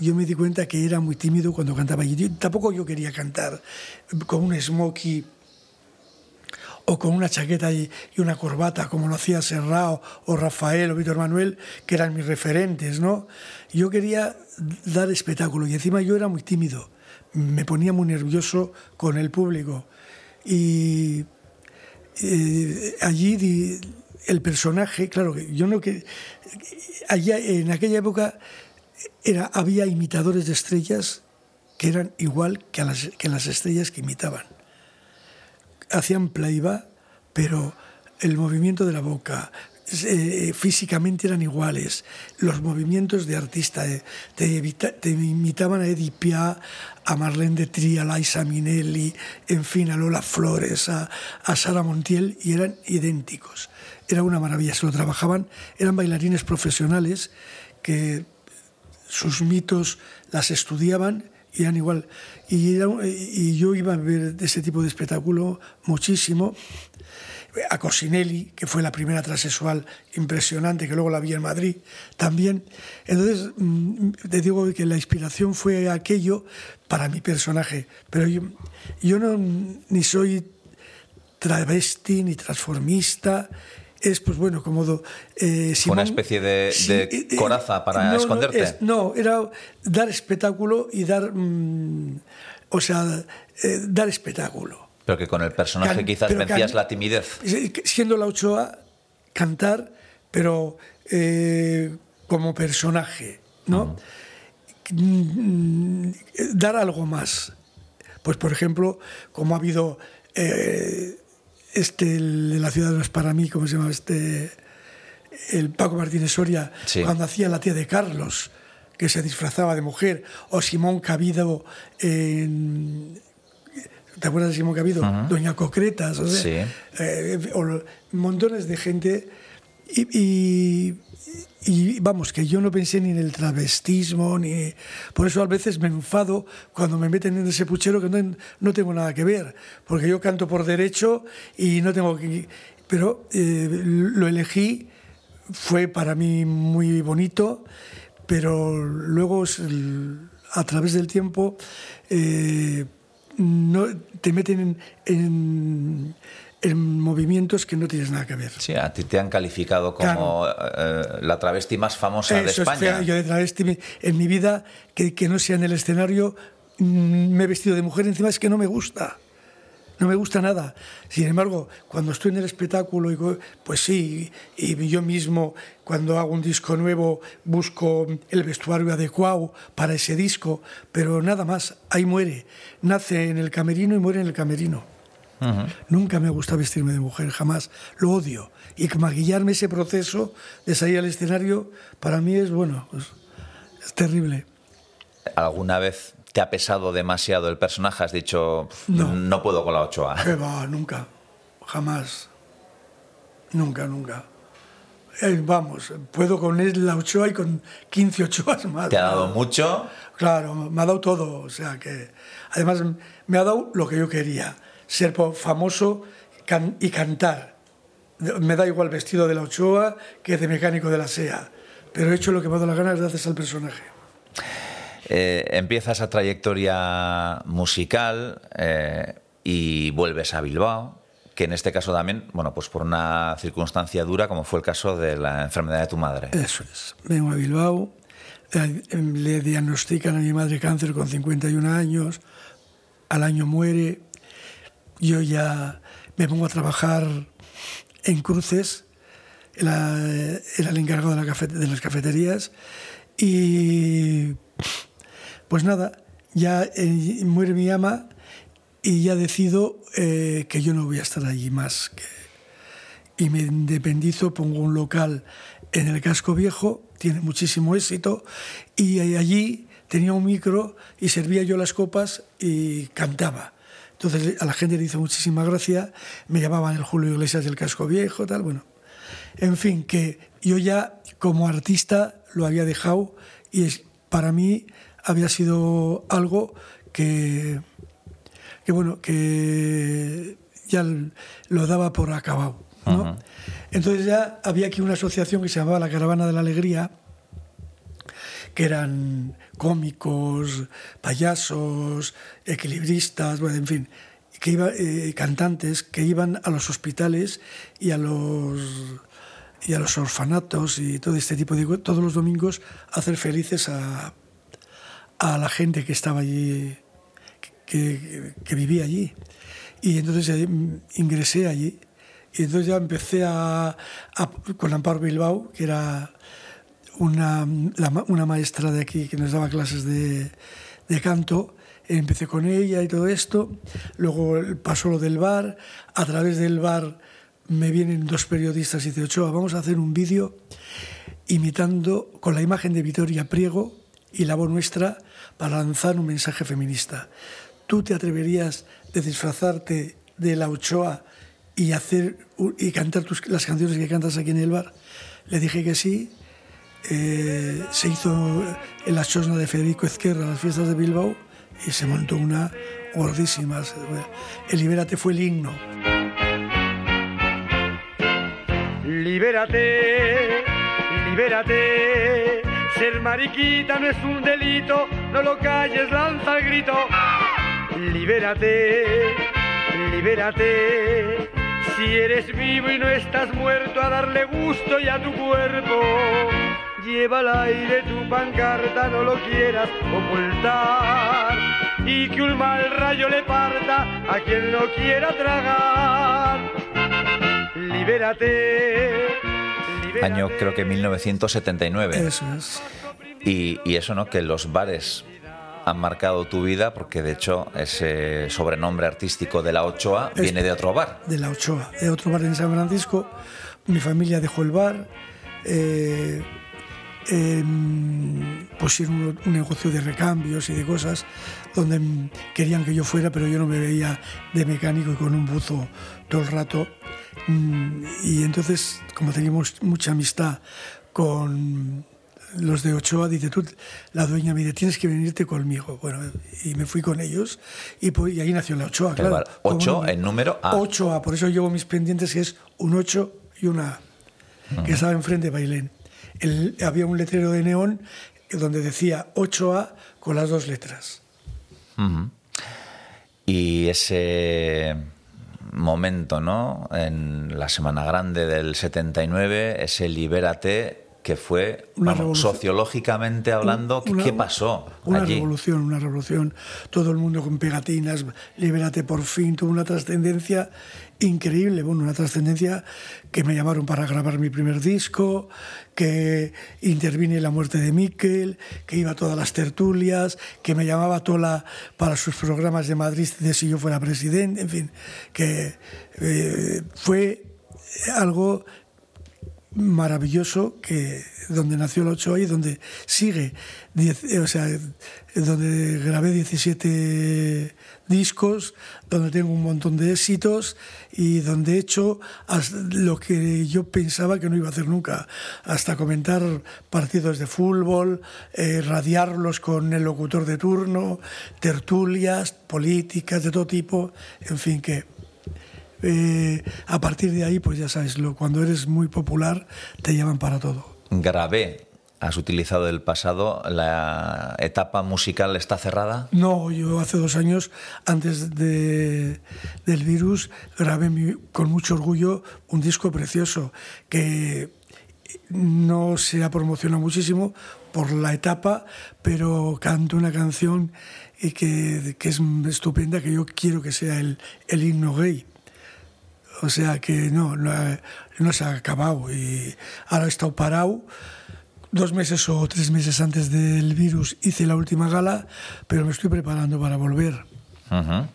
A: yo me di cuenta que era muy tímido cuando cantaba. Y tampoco yo quería cantar con un smokey o con una chaqueta y, una corbata, como lo hacía Serrao o Rafael o Víctor Manuel, que eran mis referentes, ¿no? Yo quería dar espectáculo y encima yo era muy tímido, me ponía muy nervioso con el público. Y eh, allí el personaje, claro, que yo no que allá en aquella época era, había imitadores de estrellas que eran igual que, las, que las estrellas que imitaban hacían playback, pero el movimiento de la boca, eh, físicamente eran iguales, los movimientos de artista, eh, te, imitaban a Edith Piaf, a Marlene de Tria, a Liza Minnelli, en fin, a Lola Flores, a, a Sara Montiel, y eran idénticos. Era una maravilla, se lo trabajaban, eran bailarines profesionales que sus mitos las estudiaban y eran igual. Y, y yo iba a ver ese tipo de espectáculo muchísimo. A Cosinelli, que fue la primera transexual impresionante, que luego la vi en Madrid también. Entonces, mm, te digo que la inspiración fue aquello para mi personaje. Pero yo, yo no, ni soy travesti ni transformista. Es, pues bueno, como... eh,
B: Una especie de- de
A: eh, eh,
B: coraza para
A: no,
B: esconderte.
A: No, es- no, era dar espectáculo y dar... mm, o sea, dar espectáculo.
B: Pero que con el personaje
A: Can-
B: quizás vencías la timidez.
A: Siendo la Ochoa, cantar, pero eh, como personaje, ¿no? Mm, Dar algo más. Pues, por ejemplo, como ha habido eh, este, el de la ciudad no es para mí, ¿cómo se llama? Este, el Paco Martínez Soria,
B: Sí.
A: cuando hacía la tía de Carlos, que se disfrazaba de mujer, o Simón Cabido en, ¿Te acuerdas de Simón Cabido? Doña Concretas, o sea,
B: Sí.
A: eh, o montones de gente. Y, y- vamos, que yo no pensé ni en el travestismo, ni. Por eso a veces me enfado cuando me meten en ese puchero que no, no tengo nada que ver, porque yo canto por derecho y no tengo que. Pero eh, lo elegí, fue para mí muy bonito, pero luego a través del tiempo eh, no, te meten en, en- en movimientos que no tienes nada que ver.
B: Sí, a ti te han calificado como eh, la travesti más famosa de
A: Eso es
B: España.
A: fea. Yo de travesti en mi vida, que, que no sea en el escenario, mm, me he vestido de mujer, encima es que no me gusta. No me gusta nada. Sin embargo, cuando estoy en el espectáculo, pues sí, y yo mismo, cuando hago un disco nuevo, busco el vestuario adecuado para ese disco, pero nada más, ahí muere. Nace en el camerino y muere en el camerino. Nunca me gusta vestirme de mujer, jamás. Lo odio. Y maquillarme ese proceso de salir al escenario, para mí es, bueno, pues, es terrible.
B: ¿Alguna vez te ha pesado demasiado el personaje? Has dicho, no,
A: No.
B: puedo con la Ochoa.
A: Que va, nunca, jamás. Nunca, nunca. Eh, vamos, puedo con la Ochoa y con 15 Ochoas más.
B: ¿Te ha dado mucho?
A: Claro, me ha dado todo. O sea que, además, me ha dado lo que yo quería: ser famoso can- y cantar. me da igual vestido de la Ochoa que de mecánico de la SEA, pero he hecho lo que me ha dado la gana gracias al personaje.
B: Eh, empieza esa trayectoria musical eh, y vuelves a Bilbao, que en este caso también, bueno, pues por una circunstancia dura como fue el caso de la enfermedad de tu madre.
A: Eso es. Vengo a Bilbao, eh, le diagnostican a mi madre cáncer con 51 años, al año muere, yo ya me pongo a trabajar en cruces, era, el encargado de, la de las cafeterías y pues nada, ya eh, muere mi ama y ya decido eh, que yo no voy a estar allí más. y me independizo, pongo un local en el casco viejo, tiene muchísimo éxito, y allí tenía un micro y servía yo las copas y cantaba. Entonces a la gente le hizo muchísima gracia, me llamaban el Julio Iglesias del casco viejo, tal, bueno. En fin, que yo ya como artista lo había dejado y para mí había sido algo que, que bueno, que ya lo daba por acabado. ¿no? Entonces ya había aquí una asociación que se llamaba la Caravana de la Alegría, que eran cómicos, payasos, equilibristas, bueno, en fin, que iba, eh, cantantes que iban a los hospitales y a los y a los orfanatos y todo este tipo de todos los domingos a hacer felices a, a la gente que estaba allí, que, que, vivía allí. Y entonces eh, ingresé allí. Y entonces ya empecé a, con Amparo Bilbao, que era una, una, maestra de aquí que nos daba clases de, de canto. Empecé con ella y todo esto. Luego pasó lo del bar. A través del bar me vienen dos periodistas y dicen, Ochoa, vamos a hacer un vídeo imitando con la imagen de Victoria Priego y la voz nuestra para lanzar un mensaje feminista. ¿Tú te atreverías de disfrazarte de la Ochoa y, hacer, y cantar tus, las canciones que cantas aquí en el bar? Le dije que sí. Eh, se hizo en la chosna de Federico Ezquerra, las fiestas de Bilbao, y se montó una gordísima. El Libérate fue el himno.
C: Libérate, libérate ser mariquita no es un delito, no lo calles, lanza el grito. Libérate, libérate. Si eres vivo y no estás muerto, a darle gusto y a tu cuerpo. Lleva al aire tu pancarta, no lo quieras ocultar. Y que un mal rayo le parta a quien no quiera tragar. Libérate
B: año creo que 1979.
A: Eso es.
B: Y, y, eso, ¿no? Que los bares han marcado tu vida porque de hecho ese sobrenombre artístico de la Ochoa viene de otro bar.
A: De la Ochoa, de otro bar en San Francisco. Mi familia dejó el bar. Eh, eh, pusieron un, negocio de recambios y de cosas donde querían que yo fuera, pero yo no me veía de mecánico y con un buzo todo el rato. Mm, y entonces, como teníamos mucha amistad con los de Ochoa, dice tú, la dueña me dice, tienes que venirte conmigo. Bueno, y me fui con ellos y, pues, ahí nació la Ochoa, claro.
B: 8 en número A.
A: 8A, por eso llevo mis pendientes que es un 8 y una A, que estaba enfrente de Bailén. Había un letrero de neón donde decía 8A con las dos letras.
B: Y ese momento, ¿no? En la Semana Grande del 79, ese Libérate que fue, sociológicamente hablando, ¿qué pasó?
A: Una revolución, una revolución. Todo el mundo con pegatinas, libérate por fin, tuvo una trascendencia increíble, bueno, una trascendencia que me llamaron para grabar mi primer disco, que intervine la muerte de Miquel, que iba a todas las tertulias, que me llamaba Tola para sus programas de Madrid de si yo fuera presidente, en fin, que eh, fue algo maravilloso que donde nació el 8 y donde sigue, eh, o sea, donde grabé 17 discos, donde tengo un montón de éxitos y donde he hecho lo que yo pensaba que no iba a hacer nunca, hasta comentar partidos de fútbol, eh, radiarlos con el locutor de turno, tertulias, políticas de todo tipo, en fin, que eh, a partir de ahí, pues ya sabes, lo, cuando eres muy popular te llaman para todo.
B: Grabé, has utilizado el pasado, ¿la etapa musical está cerrada?
A: No, yo hace dos años, antes de, del virus, grabé mi- con mucho orgullo un disco precioso que no se ha promocionado muchísimo por la etapa, pero canto una canción y que, que es estupenda, que yo quiero que sea el, el himno gay. O sea que no, no, no se ha acabado y ahora he estado parado. Dos meses o tres meses antes del virus hice la última gala, pero me estoy preparando para volver.
B: Ujú.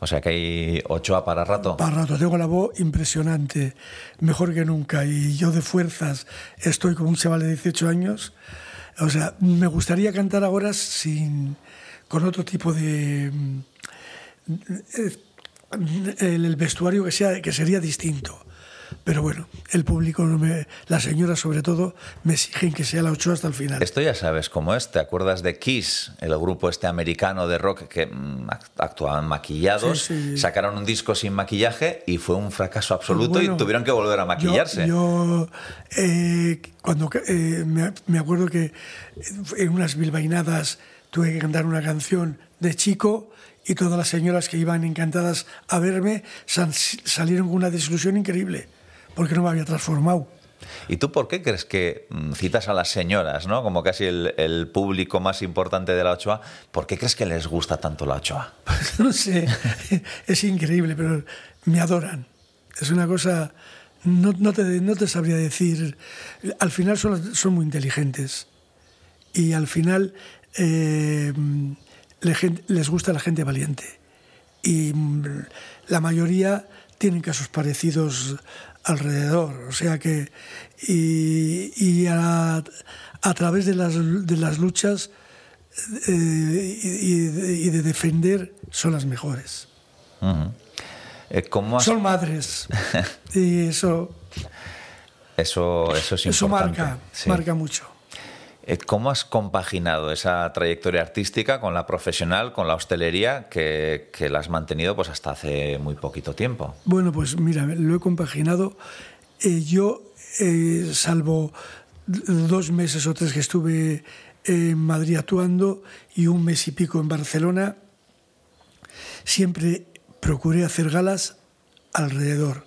B: O sea que hay Ochoa para rato.
A: Para rato tengo la voz impresionante, mejor que nunca, y yo de fuerzas estoy como un chaval de 18 años. O sea, me gustaría cantar ahora sin, con otro tipo de... El, vestuario que, sea, que sería distinto. Pero bueno, el público, no me, las señoras sobre todo, me exigen que sea la 8 hasta el final.
B: Esto ya sabes cómo es. ¿Te acuerdas de Kiss, el grupo este americano de rock que mm, act- actuaban maquillados?
A: Sí, sí.
B: Sacaron un disco sin maquillaje y fue un fracaso absoluto
A: Bueno,
B: y tuvieron que volver a
A: Yo-
B: maquillarse.
A: Yo, eh, cuando eh, me, me acuerdo que en unas bilbainadas tuve que cantar una canción de chico y todas las señoras que iban encantadas a verme sal- salieron con una desilusión increíble porque no me había transformado.
B: ¿Y tú por qué crees que mm, citas a las señoras, ¿no? como casi el, el público más importante de la Ochoa? ¿Por qué crees que les gusta tanto la Ochoa?
A: no sé, es increíble, pero me adoran. Es una cosa, no, no te, no te sabría decir. Al final son, son muy inteligentes y al final eh, les gusta la gente valiente. Y mm, la mayoría tienen casos parecidos alrededor. O sea que, y, y a, a través de las, de las luchas eh, y, de, y de defender son las mejores.
B: Eh, ¿Cómo has-
A: Son madres. y eso,
B: Eso, eso es
A: eso
B: importante.
A: marca,
B: Sí.
A: marca mucho.
B: Eh, ¿Cómo has compaginado esa trayectoria artística con la profesional, con la hostelería, que, la has mantenido pues hasta hace muy poquito tiempo?
A: Bueno, pues mira, lo he compaginado. Eh, yo, eh, salvo dos meses o tres que estuve en Madrid actuando y un mes y pico en Barcelona, siempre procuré hacer galas alrededor.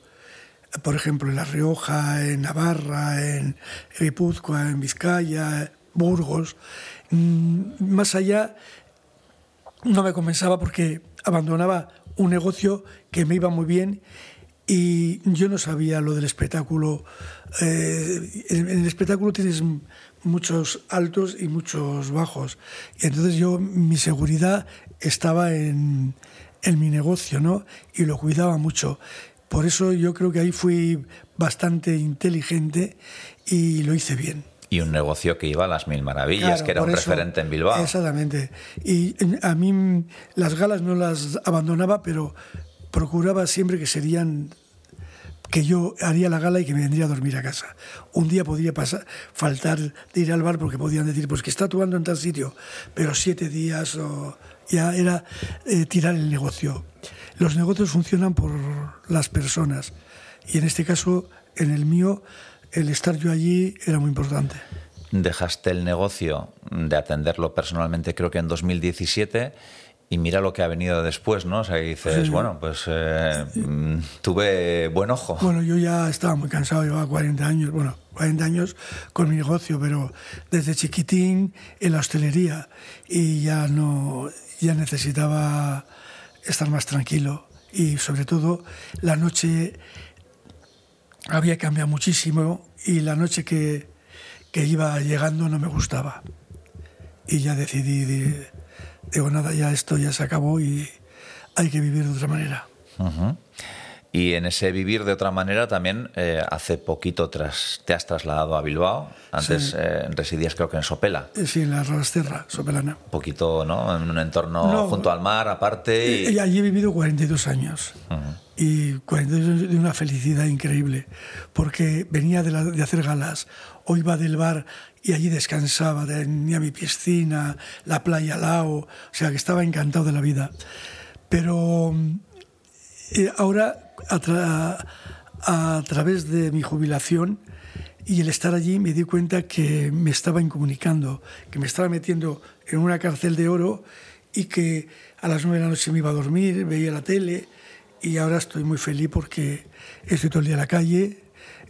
A: Por ejemplo, en La Rioja, en Navarra, en Guipúzcoa, en Vizcaya, Burgos. Mm, Más allá, no me compensaba porque abandonaba un negocio que me iba muy bien y yo no sabía lo del espectáculo. Eh, en, el espectáculo tienes muchos altos y muchos bajos. Y entonces yo, mi seguridad estaba en, en mi negocio, ¿no? Y lo cuidaba mucho. Por eso yo creo que ahí fui bastante inteligente y lo hice bien.
B: Y un negocio que iba a las mil maravillas,
A: Claro,
B: que era un
A: eso-
B: referente en Bilbao.
A: Exactamente. Y eh, a mí mm, las galas no las abandonaba, pero procuraba siempre que serían que yo haría la gala y que me vendría a dormir a casa. Un día podría pasar, faltar de ir al bar porque podían decir, pues que está actuando en tal sitio, pero siete días o ya era eh, tirar el negocio. Los negocios funcionan por las personas y en este caso, en el mío, el estar yo allí era muy importante.
B: Dejaste el negocio de atenderlo personalmente, creo que en 2017. Y mira lo que ha venido después, ¿no? O sea, dices,
A: Sí.
B: bueno, pues eh, mm, tuve buen ojo.
A: Bueno, yo ya estaba muy cansado, llevaba 40 años, bueno, 40 años con mi negocio, pero desde chiquitín en la hostelería y ya no, ya necesitaba estar más tranquilo y sobre todo la noche había cambiado muchísimo y la noche que, que iba llegando no me gustaba. Y ya decidí, di- digo, nada, ya esto ya se acabó y hay que vivir de otra manera.
B: Y en ese vivir de otra manera también eh, hace poquito tras, te has trasladado a Bilbao. Antes
A: Sí.
B: eh, residías creo que en Sopela.
A: Eh, Sí, en la Rasterra, Sopelana.
B: Un poquito, ¿no? En un entorno
A: No.
B: junto al mar, aparte. Y...
A: Y allí he vivido 42 años. Y 42 años de una felicidad increíble. Porque venía de, la- de hacer galas, o iba del bar y allí descansaba, tenía mi piscina, la playa al lado. O sea, que estaba encantado de la vida. Pero eh, ahora, a, través de mi jubilación y el estar allí me di cuenta que me estaba incomunicando, que me estaba metiendo en una cárcel de oro y que a las nueve de la noche me iba a dormir, veía la tele y ahora estoy muy feliz porque estoy todo el día en la calle,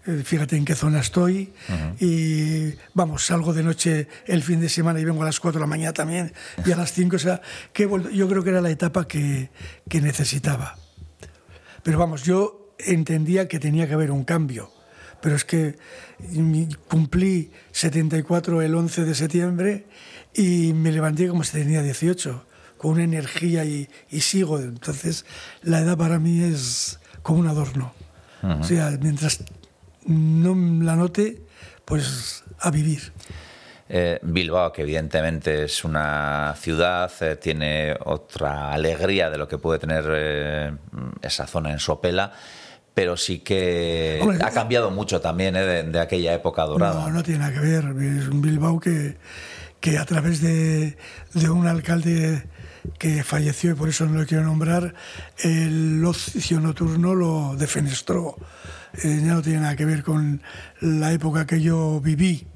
A: eh, fíjate en qué zona estoy y vamos, salgo de noche el fin de semana y vengo a las 4 de la mañana también y a las 5, o sea, que yo creo que era la etapa que, que necesitaba. Pero vamos, yo entendía que tenía que haber un cambio, pero es que cumplí 74 el 11 de septiembre y me levanté como si tenía 18 con una energía y, sigo. Entonces, la edad para mí es como un adorno. O sea, mientras no la note, pues a vivir.
B: Eh, Bilbao, que evidentemente es una ciudad, eh, tiene otra alegría de lo que puede tener eh, esa zona en Sopela, pero sí que ha cambiado mucho también de, de, aquella época dorada.
A: No, no tiene nada que ver. Es un Bilbao que, que a través de, de un alcalde que falleció y por eso no lo quiero nombrar, el ocio nocturno lo defenestró. Eh, ya no tiene nada que ver con la época que yo viví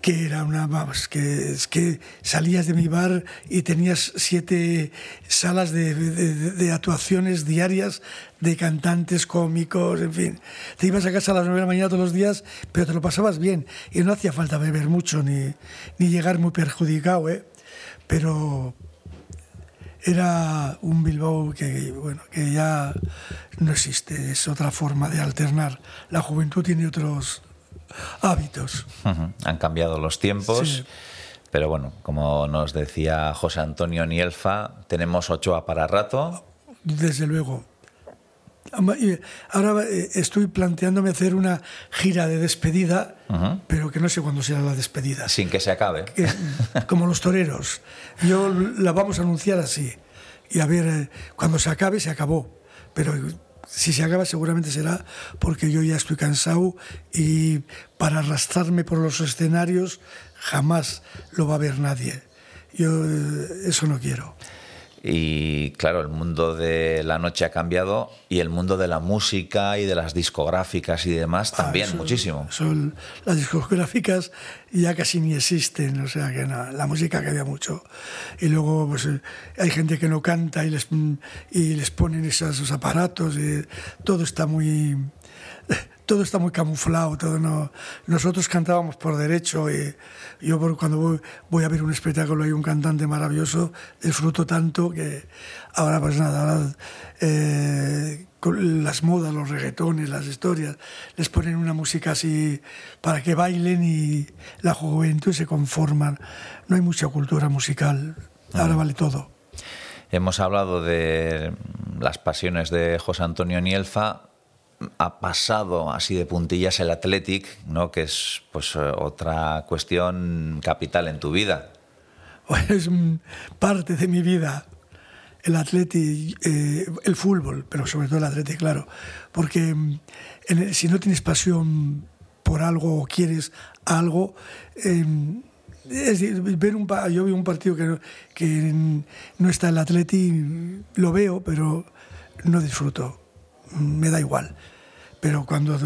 A: que era una vamos, que es que salías de mi bar y tenías siete salas de, de, actuaciones diarias de cantantes cómicos en fin te ibas a casa a las nueve de la mañana todos los días pero te lo pasabas bien y no hacía falta beber mucho ni, ni llegar muy perjudicado ¿eh? pero era un Bilbao que, bueno, que ya no existe, es otra forma de alternar. La juventud tiene otros hábitos.
B: Han cambiado los tiempos. Pero bueno, como nos decía José Antonio Nielfa, tenemos Ochoa para rato.
A: Desde luego. Ahora eh, estoy planteándome hacer una gira de despedida, pero que no sé cuándo será la despedida.
B: Sin que se acabe.
A: como los toreros. Yo la vamos a anunciar así. Y a ver, eh, cuando se acabe, se acabó. Pero si se acaba seguramente será porque yo ya estoy cansado y para arrastrarme por los escenarios jamás lo va a ver nadie. Yo eh, eso no quiero.
B: Y claro, el mundo de la noche ha cambiado y el mundo de la música y de las discográficas y demás ah, también muchísimo.
A: Son, las discográficas ya casi ni existen, o sea que no, la música cambia mucho. Y luego pues, hay gente que no canta y les, y les ponen esos aparatos y todo está muy todo está muy camuflado, todo no... Nosotros cantábamos por derecho y yo cuando voy, a ver un espectáculo hay un cantante maravilloso, disfruto tanto que ahora pues nada, eh, con las modas, los reggaetones, las historias, les ponen una música así para que bailen y la juventud se conforman. No hay mucha cultura musical, ahora vale todo.
B: Hemos hablado de las pasiones de José Antonio Nielfa, ha pasado así de puntillas el Athletic, ¿no? que es pues eh, otra cuestión capital en tu vida.
A: es parte de mi vida el Athletic, eh, el fútbol, pero sobre todo el Athletic, claro, porque mm, si no tienes pasión por algo o quieres algo, es ver un, yo veo un partido que, no está el Athletic, lo veo, pero no disfruto, me da igual pero cuando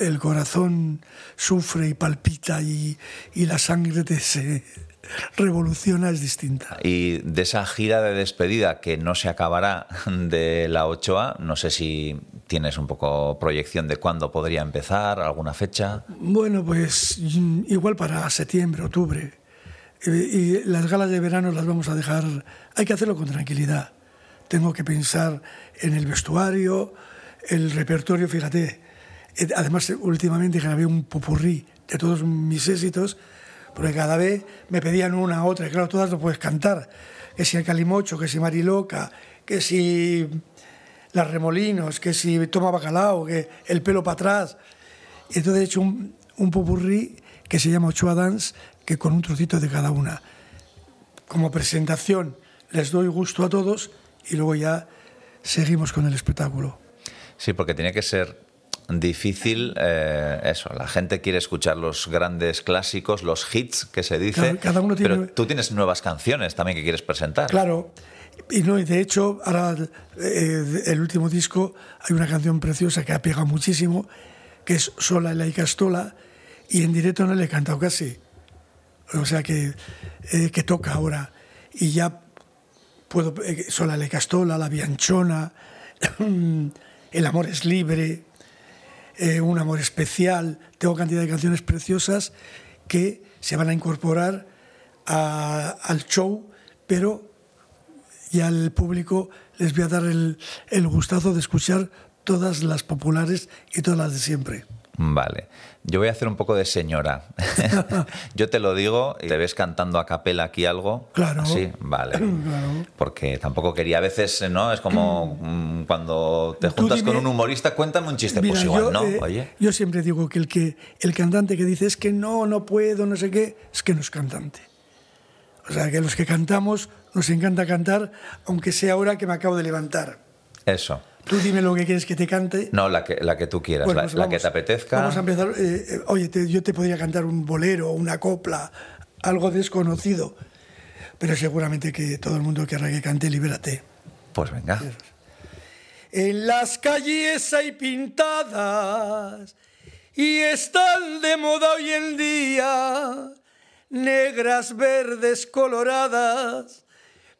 A: el corazón sufre y palpita y, la sangre te se revoluciona es distinta.
B: Y de esa gira de despedida que no se acabará de la Ochoa, no sé si tienes un poco proyección de cuándo podría empezar, alguna fecha.
A: Bueno, pues igual para septiembre, octubre. Y las galas de verano las vamos a dejar, hay que hacerlo con tranquilidad. Tengo que pensar en el vestuario, el repertorio, fíjate, eh, además últimamente grabé un popurrí de todos mis éxitos, porque cada vez me pedían una, otra, y claro, todas no puedes cantar, que si el Calimocho, que si Mariloca, que si las Remolinos, que si Toma Bacalao, que el pelo para atrás. Y entonces he hecho un, un popurrí que se llama Ochoa Dance, que con un trocito de cada una. Como presentación les doy gusto a todos y luego ya seguimos con el espectáculo.
B: Sí, porque tiene que ser difícil eh, eso. La gente quiere escuchar los grandes clásicos, los hits que se dice.
A: Claro, cada uno tiene-
B: Pero tú tienes nuevas canciones también que quieres presentar.
A: Claro. Y no, y de hecho, ahora eh, el último disco hay una canción preciosa que ha pegado muchísimo, que es Sola la y Castola, y en directo no le he cantado casi. O sea que, eh, que toca ahora. Y ya puedo. Sola la y Castola, La Bianchona, El amor es libre, eh, Un amor especial. Tengo cantidad de canciones preciosas que se van a incorporar a- al show, pero y al público les voy a dar el, el gustazo de escuchar todas las populares y todas las de siempre.
B: Vale. Yo voy a hacer un poco de señora. Yo te lo digo y te ves cantando a capela aquí algo.
A: Claro.
B: Sí, vale.
A: Claro.
B: Porque tampoco quería, a veces, ¿no? Es como mm, cuando te juntas con un humorista, cuéntame un chiste.
A: Mira,
B: pues igual,
A: yo,
B: ¿no?
A: eh,
B: Oye.
A: yo siempre digo que el, que el cantante que dice es que no, no puedo, no sé qué, es que no es cantante. O sea, que los que cantamos nos encanta cantar, aunque sea ahora que me acabo de levantar.
B: Eso.
A: Tú dime lo que quieres que te cante.
B: No, la que, la que tú quieras,
A: Bueno,
B: la,
A: pues
B: la
A: vamos-
B: que te apetezca.
A: Vamos a empezar. eh, eh, oye, te- yo te podría cantar un bolero, una copla, algo desconocido, pero seguramente que todo el mundo querrá que cante Libérate.
B: Pues venga.
A: En las calles hay pintadas y están de moda hoy en día, negras, verdes, coloradas,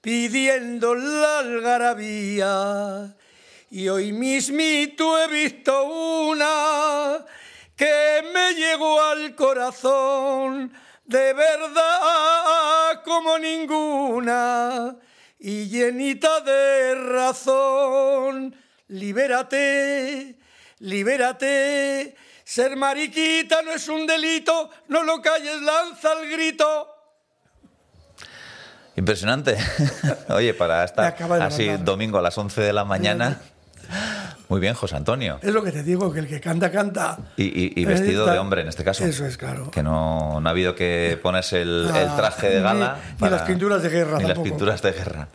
A: pidiendo la algarabía. Y hoy mismito he visto una que me llegó al corazón, de verdad como ninguna, y llenita de razón. Libérate, libérate, ser mariquita no es un delito, no lo calles, lanza el grito.
B: Impresionante. Oye, para
A: de
B: así domingo a las 11 de la mañana. Muy bien, José Antonio.
A: Es lo que te digo, que el que canta, canta.
B: Y, y- y vestido
A: Está-
B: de hombre en este caso.
A: Eso es, claro.
B: Que no, no ha habido que ponerse el,
A: Ah,
B: el traje de
A: ni-
B: gala.
A: ni las pinturas de guerra
B: Ni las
A: tampoco.
B: pinturas de guerra.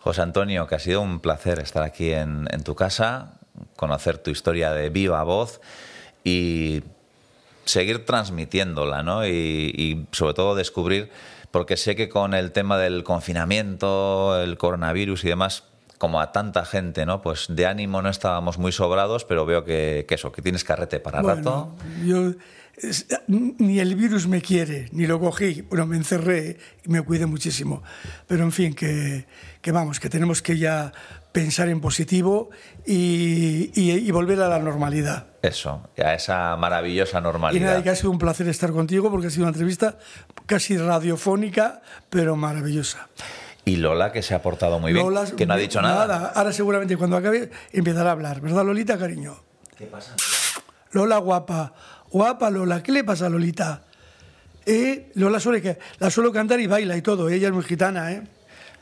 B: José Antonio, que ha sido un placer estar aquí en, en tu casa, conocer tu historia de viva voz y seguir transmitiéndola, ¿no? Y, y sobre todo descubrir, porque sé que con el tema del confinamiento, el coronavirus y demás, como a tanta gente, ¿no? Pues de ánimo no estábamos muy sobrados, pero veo que, que eso, que tienes carrete para rato.
A: Bueno, yo es- ni el virus me quiere, ni lo cogí. Bueno, me encerré y me cuidé muchísimo. Pero en fin, que, que vamos, que tenemos que ya pensar en positivo y, y- y volver a la normalidad.
B: Eso, a esa maravillosa
A: Y
B: normalidad.
A: nada, y que ha sido un placer estar contigo porque ha sido una entrevista casi radiofónica, pero maravillosa.
B: Y Lola, que se ha portado muy bien,
A: Lola,
B: que no ha dicho nada.
A: Ahora seguramente cuando acabe empezará a hablar, ¿verdad, Lolita, cariño?
B: ¿Qué pasa?
A: Lola guapa, guapa Lola, ¿qué le pasa a Lolita? Eh, Lola suele que la suelo cantar y baila y todo, ella es muy gitana, ¿eh?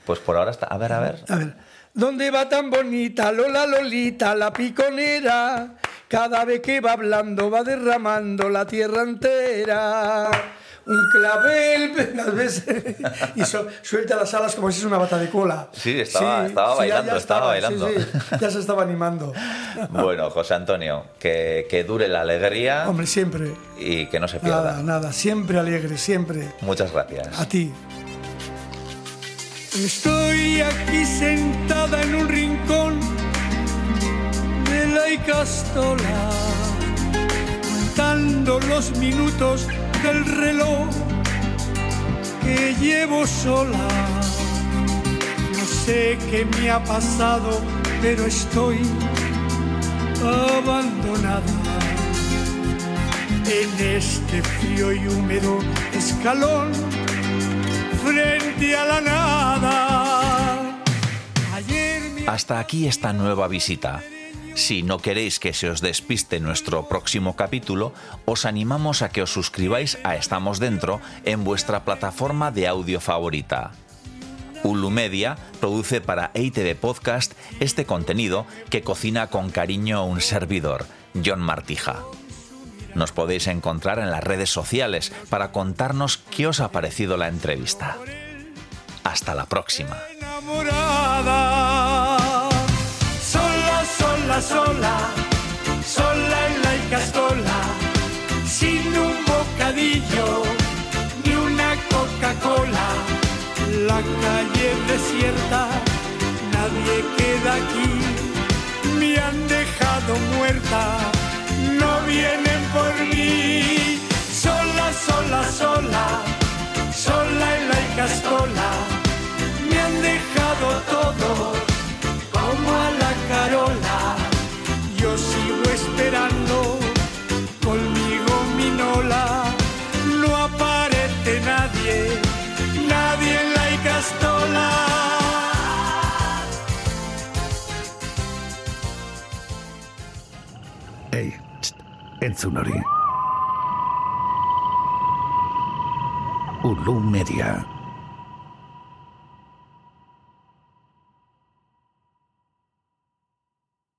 B: Pues por ahora está. A ver, a ver.
A: A ver. ¿Dónde va tan bonita Lola Lolita, la piconera? Cada vez que va hablando va derramando la tierra entera. Un clavel, las veces, y su- suelta las alas como si es una bata de cola.
B: Sí, estaba- estaba bailando, estaba bailando.
A: sí, sí, ya se estaba animando.
B: Bueno, José Antonio, que, que dure la alegría
A: Hombre, siempre.
B: y que no se pierda.
A: Nada, nada, siempre alegre, siempre.
B: Muchas gracias.
A: A ti. Estoy aquí sentada en un rincón de la Icastola, contando los minutos del reloj que llevo sola. No sé qué me ha pasado, pero estoy abandonada en este frío y húmedo escalón frente a la nada.
B: Hasta aquí esta nueva visita. Si no queréis que se os despiste nuestro próximo capítulo, os animamos a que os suscribáis a Estamos Dentro en vuestra plataforma de audio favorita. Ulu Media produce para EITV Podcast este contenido que cocina con cariño un servidor, John Martija. Nos podéis encontrar en las redes sociales para contarnos qué os ha parecido la entrevista. Hasta la próxima
A: sola, sola, en la Icastola, sin un bocadillo ni una Coca-Cola. La calle es desierta, nadie queda aquí, me han dejado muerta, no vienen por mí. Sola, sola, sola, sola en la Icastola, me han dejado todo
B: entzun hori. Ulu Media.